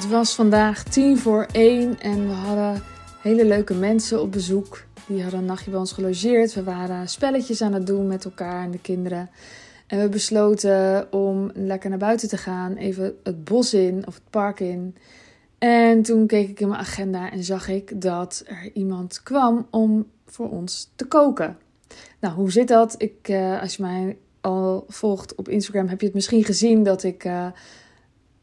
Het was vandaag tien voor één en we hadden hele leuke mensen op bezoek. Die hadden een nachtje bij ons gelogeerd. We waren spelletjes aan het doen met elkaar en de kinderen. En we besloten om lekker naar buiten te gaan. Even het bos in of het park in. En toen keek ik in mijn agenda en zag ik dat er iemand kwam om voor ons te koken. Nou, hoe zit dat? Ik, uh, als je mij al volgt op Instagram, heb je het misschien gezien dat ik uh,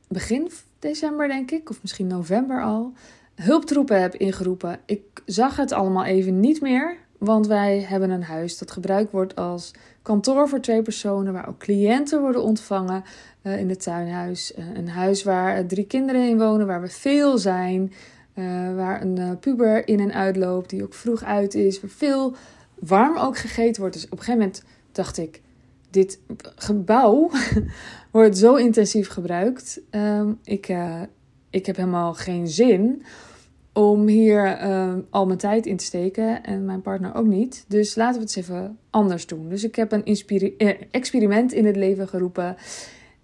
begin december, denk ik, of misschien november al, hulptroepen heb ingeroepen. Ik zag het allemaal even niet meer, want wij hebben een huis dat gebruikt wordt als kantoor voor twee personen, waar ook cliënten worden ontvangen uh, in het tuinhuis. Uh, een huis waar drie kinderen in wonen, waar we veel zijn, uh, waar een puber in en uitloopt, die ook vroeg uit is, waar veel warm ook gegeten wordt. Dus op een gegeven moment dacht ik, dit gebouw wordt zo intensief gebruikt. Um, ik, uh, ik heb helemaal geen zin om hier uh, al mijn tijd in te steken. En mijn partner ook niet. Dus laten we het even anders doen. Dus ik heb een eh, experiment in het leven geroepen.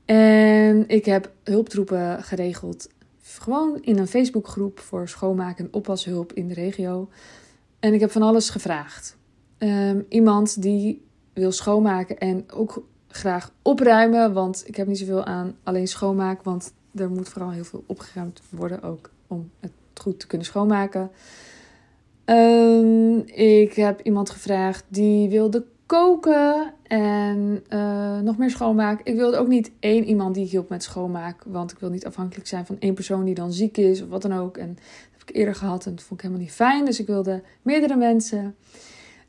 En ik heb hulptroepen geregeld. Gewoon in een Facebookgroep voor schoonmaak en oppashulp in de regio. En ik heb van alles gevraagd. Um, iemand die wil schoonmaken en ook graag opruimen. Want ik heb niet zoveel aan alleen schoonmaak. Want er moet vooral heel veel opgeruimd worden ook om het goed te kunnen schoonmaken. Um, ik heb iemand gevraagd die wilde koken en uh, nog meer schoonmaak. Ik wilde ook niet één iemand die hielp met schoonmaak. Want ik wil niet afhankelijk zijn van één persoon die dan ziek is of wat dan ook. En dat heb ik eerder gehad en dat vond ik helemaal niet fijn. Dus ik wilde meerdere mensen.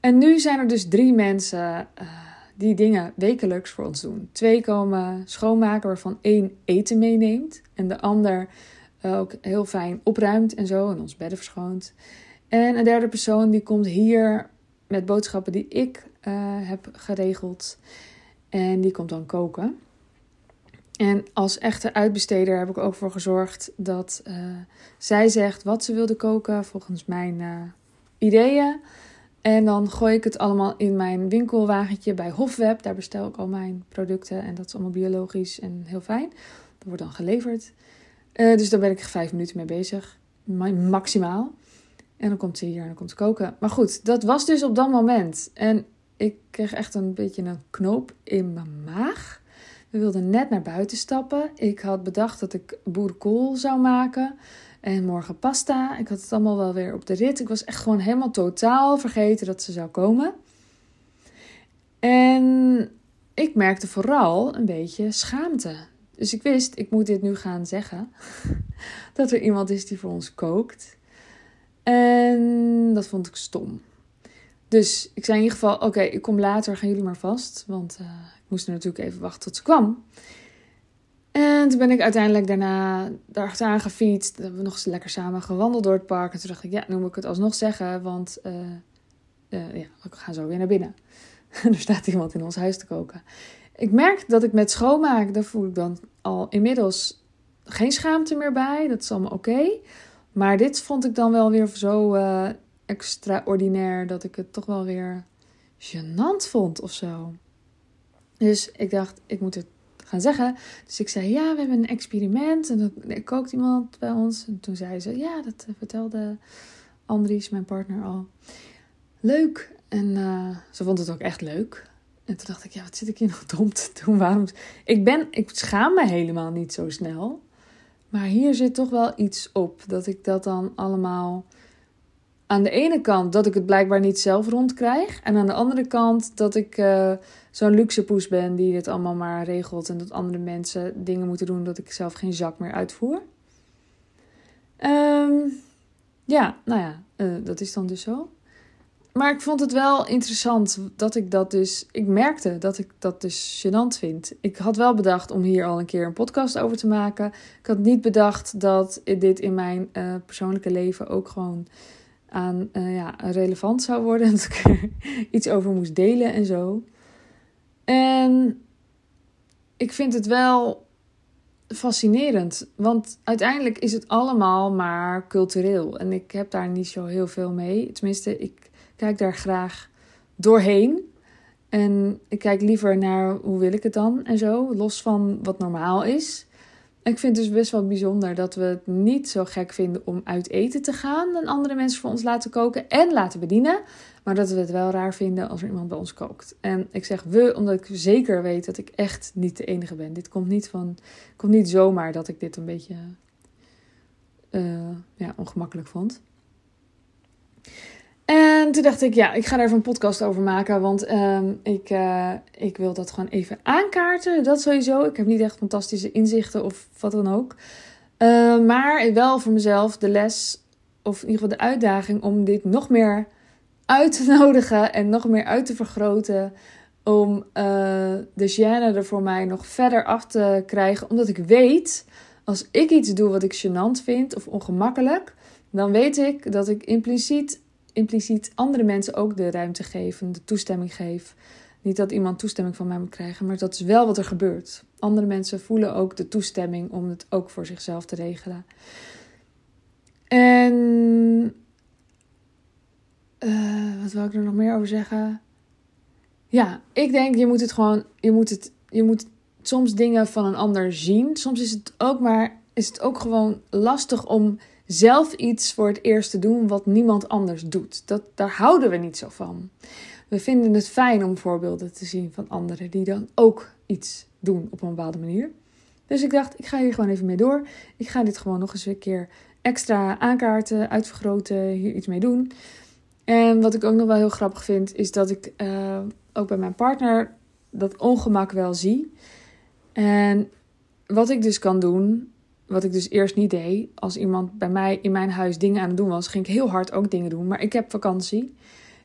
En nu zijn er dus drie mensen uh, die dingen wekelijks voor ons doen. Twee komen schoonmaken, waarvan één eten meeneemt. En de ander uh, ook heel fijn opruimt en zo. En ons bedden verschoont. En een derde persoon die komt hier met boodschappen die ik uh, heb geregeld. En die komt dan koken. En als echte uitbesteder heb ik ook voor gezorgd dat zij zegt wat ze wilde koken volgens mijn ideeën. En dan gooi ik het allemaal in mijn winkelwagentje bij Hofweb. Daar bestel ik al mijn producten. En dat is allemaal biologisch en heel fijn. Dat wordt dan geleverd. Uh, dus daar ben ik vijf minuten mee bezig. Maximaal. En dan komt ze hier en dan komt ze koken. Maar goed, dat was dus op dat moment. En ik kreeg echt een beetje een knoop in mijn maag. We wilden net naar buiten stappen. Ik had bedacht dat ik boerenkool zou maken. En morgen pasta. Ik had het allemaal wel weer op de rit. Ik was echt gewoon helemaal totaal vergeten dat ze zou komen. En ik merkte vooral een beetje schaamte. Dus ik wist, ik moet dit nu gaan zeggen. dat er iemand is die voor ons kookt. En dat vond ik stom. Dus ik zei in ieder geval: Oké, ik kom later, gaan jullie maar vast. Want uh, ik moest natuurlijk even wachten tot ze kwam. En toen ben ik uiteindelijk daarna achteraan gefietst. Hebben we nog eens lekker samen gewandeld door het park. En toen dacht ik, ja, nu moet ik het alsnog zeggen. Want uh, ja, we gaan zo weer naar binnen. er staat iemand in ons huis te koken. Ik merk dat ik met schoonmaak, daar voel ik dan al inmiddels geen schaamte meer bij. Dat is allemaal oké. Maar dit vond ik dan wel weer zo uh, extraordinair dat ik het toch wel weer gênant vond of zo. Dus ik dacht, ik moet het zeggen. Dus ik zei, ja, we hebben een experiment. En dan kookt iemand bij ons. En toen zei ze, ja, dat vertelde Andries, mijn partner, al. Leuk. En uh, ze vond het ook echt leuk. En toen dacht ik, ja, wat zit ik hier nog dom te doen? Waarom? Ik, ben, ik schaam me helemaal niet zo snel. Maar hier zit toch wel iets op. Dat ik dat dan allemaal... Aan de ene kant dat ik het blijkbaar niet zelf rondkrijg. En aan de andere kant dat ik... Uh, zo'n luxe poes ben die dit allemaal maar regelt en dat andere mensen dingen moeten doen dat ik zelf geen zak meer uitvoer. Um, ja, nou ja, uh, dat is dan dus zo. Maar ik vond het wel interessant dat ik dat dus. Ik merkte dat ik dat dus gênant vind. Ik had wel bedacht om hier al een keer een podcast over te maken. Ik had niet bedacht dat dit in mijn uh, persoonlijke leven ook gewoon aan uh, ja, relevant zou worden. Dat ik er iets over moest delen en zo. En ik vind het wel fascinerend, want uiteindelijk is het allemaal maar cultureel. En ik heb daar niet zo heel veel mee. Tenminste, ik kijk daar graag doorheen. En ik kijk liever naar hoe wil ik het dan en zo, los van wat normaal is. Ik vind het dus best wel bijzonder dat we het niet zo gek vinden om uit eten te gaan en andere mensen voor ons laten koken en laten bedienen. Maar dat we het wel raar vinden als er iemand bij ons kookt. En ik zeg we, omdat ik zeker weet dat ik echt niet de enige ben. Dit komt niet, van, komt niet zomaar dat ik dit een beetje uh, ja, ongemakkelijk vond. En toen dacht ik, ja, ik ga daar even een podcast over maken. Want uh, ik, uh, ik wil dat gewoon even aankaarten. Dat sowieso. Ik heb niet echt fantastische inzichten of wat dan ook. Uh, maar wel voor mezelf de les, of in ieder geval de uitdaging om dit nog meer uit te nodigen en nog meer uit te vergroten. Om de gêne er voor mij nog verder af te krijgen. Omdat ik weet, als ik iets doe wat ik gênant vind of ongemakkelijk, dan weet ik dat ik impliciet impliciet andere mensen ook de ruimte geven, de toestemming geef. Niet dat iemand toestemming van mij moet krijgen, maar dat is wel wat er gebeurt. Andere mensen voelen ook de toestemming om het ook voor zichzelf te regelen. En uh, wat wil ik er nog meer over zeggen? Ja, ik denk je moet het gewoon, je moet het, je moet soms dingen van een ander zien. Soms is het ook maar, is het ook gewoon lastig om zelf iets voor het eerst te doen wat niemand anders doet. Dat, daar houden we niet zo van. We vinden het fijn om voorbeelden te zien van anderen die dan ook iets doen op een bepaalde manier. Dus ik dacht, ik ga hier gewoon even mee door. Ik ga dit gewoon nog eens een keer extra aankaarten, uitvergroten, hier iets mee doen. En wat ik ook nog wel heel grappig vind, is dat ik uh, ook bij mijn partner dat ongemak wel zie. En wat ik dus kan doen, wat ik dus eerst niet deed. Als iemand bij mij in mijn huis dingen aan het doen was, ging ik heel hard ook dingen doen. Maar ik heb vakantie.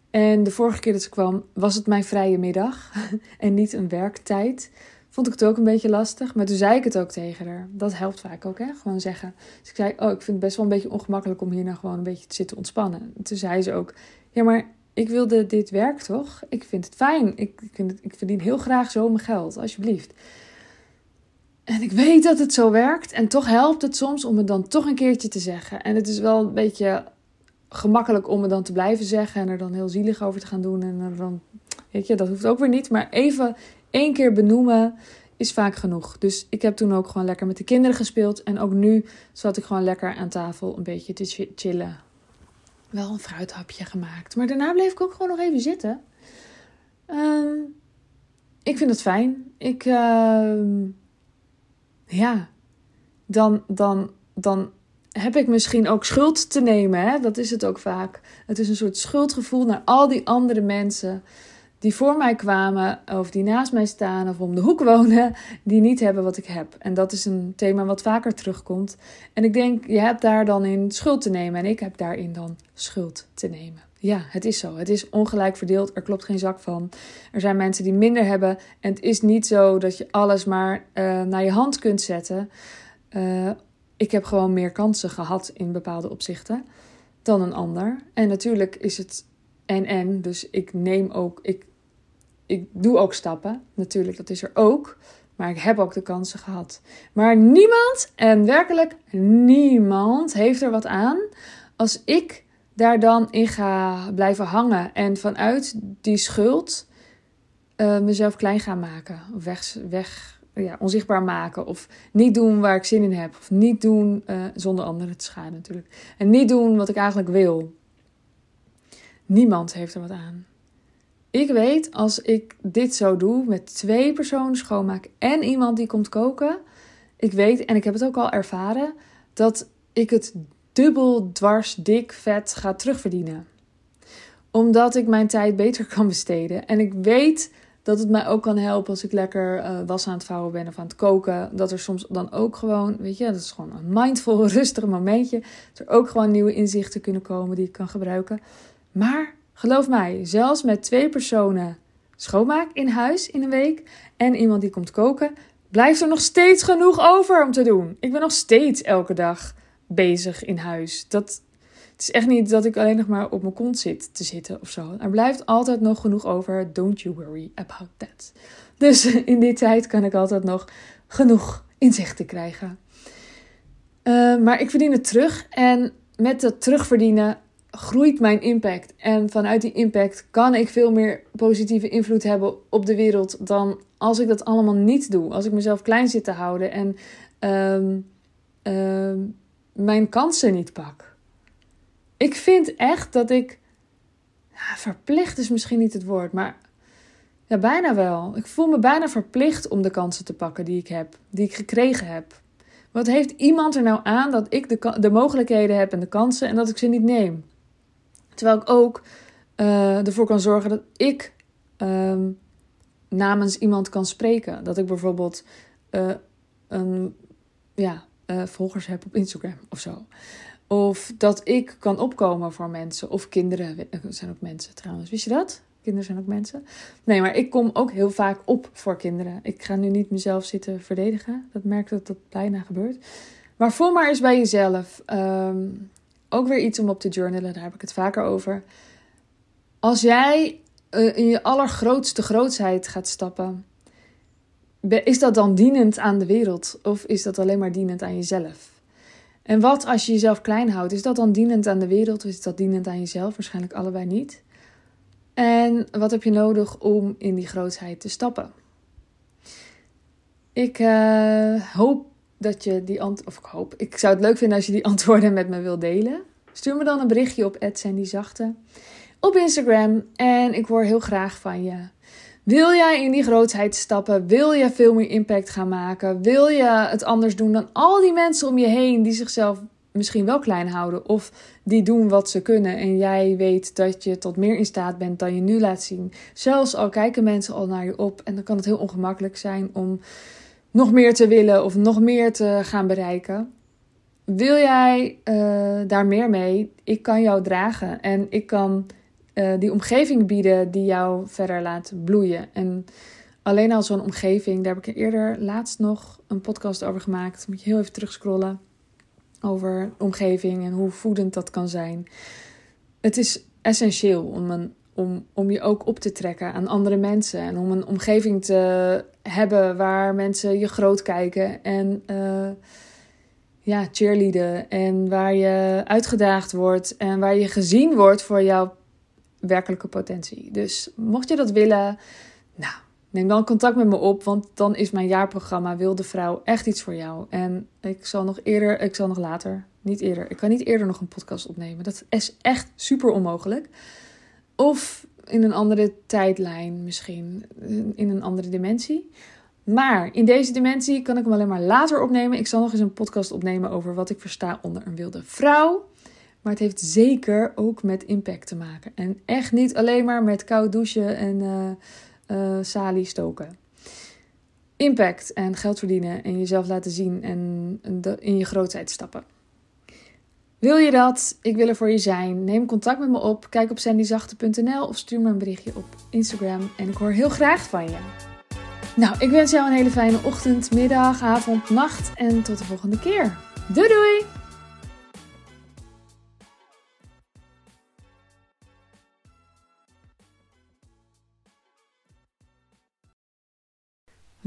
En de vorige keer dat ze kwam, was het mijn vrije middag en niet een werktijd. Vond ik het ook een beetje lastig. Maar toen zei ik het ook tegen haar. Dat helpt vaak ook, hè? Gewoon zeggen. Dus ik zei, oh, ik vind het best wel een beetje ongemakkelijk om hier nou gewoon een beetje te zitten ontspannen. toen zei ze ook, ja, maar ik wilde dit werk toch? Ik vind het fijn. Ik, ik verdien heel graag zo mijn geld, alsjeblieft. En ik weet dat het zo werkt. En toch helpt het soms om het dan toch een keertje te zeggen. En het is wel een beetje gemakkelijk om het dan te blijven zeggen. En er dan heel zielig over te gaan doen. En dan, weet je, dat hoeft ook weer niet. Maar even één keer benoemen is vaak genoeg. Dus ik heb toen ook gewoon lekker met de kinderen gespeeld. En ook nu zat ik gewoon lekker aan tafel een beetje te chillen. Wel een fruithapje gemaakt. Maar daarna bleef ik ook gewoon nog even zitten. Ehm, ik vind het fijn. Ik... Uh, ja, dan, dan, dan heb ik misschien ook schuld te nemen. Hè? Dat is het ook vaak. Het is een soort schuldgevoel naar al die andere mensen die voor mij kwamen, of die naast mij staan, of om de hoek wonen, die niet hebben wat ik heb. En dat is een thema wat vaker terugkomt. En ik denk, je hebt daar dan in schuld te nemen en ik heb daarin dan schuld te nemen. Ja, het is zo. Het is ongelijk verdeeld. Er klopt geen zak van. Er zijn mensen die minder hebben. En het is niet zo dat je alles maar uh, naar je hand kunt zetten. Uh, ik heb gewoon meer kansen gehad in bepaalde opzichten dan een ander. En natuurlijk is het en en. Dus ik neem ook, ik, ik doe ook stappen. Natuurlijk, dat is er ook. Maar ik heb ook de kansen gehad. Maar niemand, en werkelijk niemand, heeft er wat aan als ik daar dan in ga blijven hangen en vanuit die schuld uh, mezelf klein gaan maken. Of weg, weg ja, onzichtbaar maken. Of niet doen waar ik zin in heb. Of niet doen uh, zonder anderen te schaden natuurlijk. En niet doen wat ik eigenlijk wil. Niemand heeft er wat aan. Ik weet als ik dit zo doe met twee personen schoonmaak en iemand die komt koken. Ik weet, en ik heb het ook al ervaren, dat ik het dubbel, dwars, dik, vet ga terugverdienen. Omdat ik mijn tijd beter kan besteden. En ik weet dat het mij ook kan helpen als ik lekker uh, was aan het vouwen ben of aan het koken. Dat er soms dan ook gewoon, weet je, dat is gewoon een mindful, rustig momentje. Dat er ook gewoon nieuwe inzichten kunnen komen die ik kan gebruiken. Maar geloof mij, zelfs met twee personen schoonmaak in huis in een week en iemand die komt koken, blijft er nog steeds genoeg over om te doen. Ik ben nog steeds elke dag bezig in huis. Dat, het is echt niet dat ik alleen nog maar op mijn kont zit te zitten of zo. Er blijft altijd nog genoeg over. Don't you worry about that. Dus in die tijd kan ik altijd nog genoeg inzichten krijgen. Uh, maar ik verdien het terug. En met dat terugverdienen groeit mijn impact. En vanuit die impact kan ik veel meer positieve invloed hebben op de wereld dan als ik dat allemaal niet doe. Als ik mezelf klein zit te houden en ehm, mijn kansen niet pak. Ik vind echt dat ik. Ja, verplicht is misschien niet het woord, maar. Ja, bijna wel. Ik voel me bijna verplicht om de kansen te pakken die ik heb, die ik gekregen heb. Wat heeft iemand er nou aan dat ik de, de mogelijkheden heb en de kansen en dat ik ze niet neem? Terwijl ik ook uh, ervoor kan zorgen dat ik um, namens iemand kan spreken. Dat ik bijvoorbeeld uh, een, ja, uh, volgers heb op Instagram of zo. Of dat ik kan opkomen voor mensen. Of kinderen zijn ook mensen trouwens. Wist je dat? Kinderen zijn ook mensen. Nee, maar ik kom ook heel vaak op voor kinderen. Ik ga nu niet mezelf zitten verdedigen. Dat merk dat dat bijna gebeurt. Maar voel maar eens bij jezelf. Um, ook weer iets om op te journalen. Daar heb ik het vaker over. Als jij uh, in je allergrootste grootsheid gaat stappen. Is dat dan dienend aan de wereld? Of is dat alleen maar dienend aan jezelf? En wat als je jezelf klein houdt? Is dat dan dienend aan de wereld of is dat dienend aan jezelf? Waarschijnlijk allebei niet. En wat heb je nodig om in die grootheid te stappen? Ik uh, hoop dat je die antwoorden, of ik hoop, ik zou het leuk vinden als je die antwoorden met me wilt delen. Stuur me dan een berichtje op Zachte op Instagram en ik hoor heel graag van je. Wil jij in die grootheid stappen? Wil je veel meer impact gaan maken? Wil je het anders doen dan al die mensen om je heen die zichzelf misschien wel klein houden of die doen wat ze kunnen en jij weet dat je tot meer in staat bent dan je nu laat zien. Zelfs al kijken mensen al naar je op en dan kan het heel ongemakkelijk zijn om nog meer te willen of nog meer te gaan bereiken. Wil jij uh, daar meer mee? Ik kan jou dragen en ik kan uh, die omgeving bieden die jou verder laat bloeien. En alleen al zo'n omgeving, daar heb ik eerder laatst nog een podcast over gemaakt. Moet je heel even terugscrollen over omgeving en hoe voedend dat kan zijn. Het is essentieel om, een, om, om je ook op te trekken aan andere mensen. En om een omgeving te hebben waar mensen je groot kijken en uh, ja, cheerleaden. En waar je uitgedaagd wordt en waar je gezien wordt voor jouw werkelijke potentie. Dus mocht je dat willen, nou, neem dan contact met me op, want dan is mijn jaarprogramma Wilde Vrouw echt iets voor jou. En ik zal nog eerder, ik zal nog later, niet eerder, ik kan niet eerder nog een podcast opnemen. Dat is echt super onmogelijk. Of in een andere tijdlijn misschien, in een andere dimensie. Maar in deze dimensie kan ik hem alleen maar later opnemen. Ik zal nog eens een podcast opnemen over wat ik versta onder een wilde vrouw. Maar het heeft zeker ook met impact te maken. En echt niet alleen maar met koud douchen en uh, salie stoken. Impact en geld verdienen en jezelf laten zien en in je grootheid stappen. Wil je dat? Ik wil er voor je zijn. Neem contact met me op. Kijk op sandyzachte.nl of stuur me een berichtje op Instagram. En ik hoor heel graag van je. Nou, ik wens jou een hele fijne ochtend, middag, avond, nacht en tot de volgende keer. Doei doei!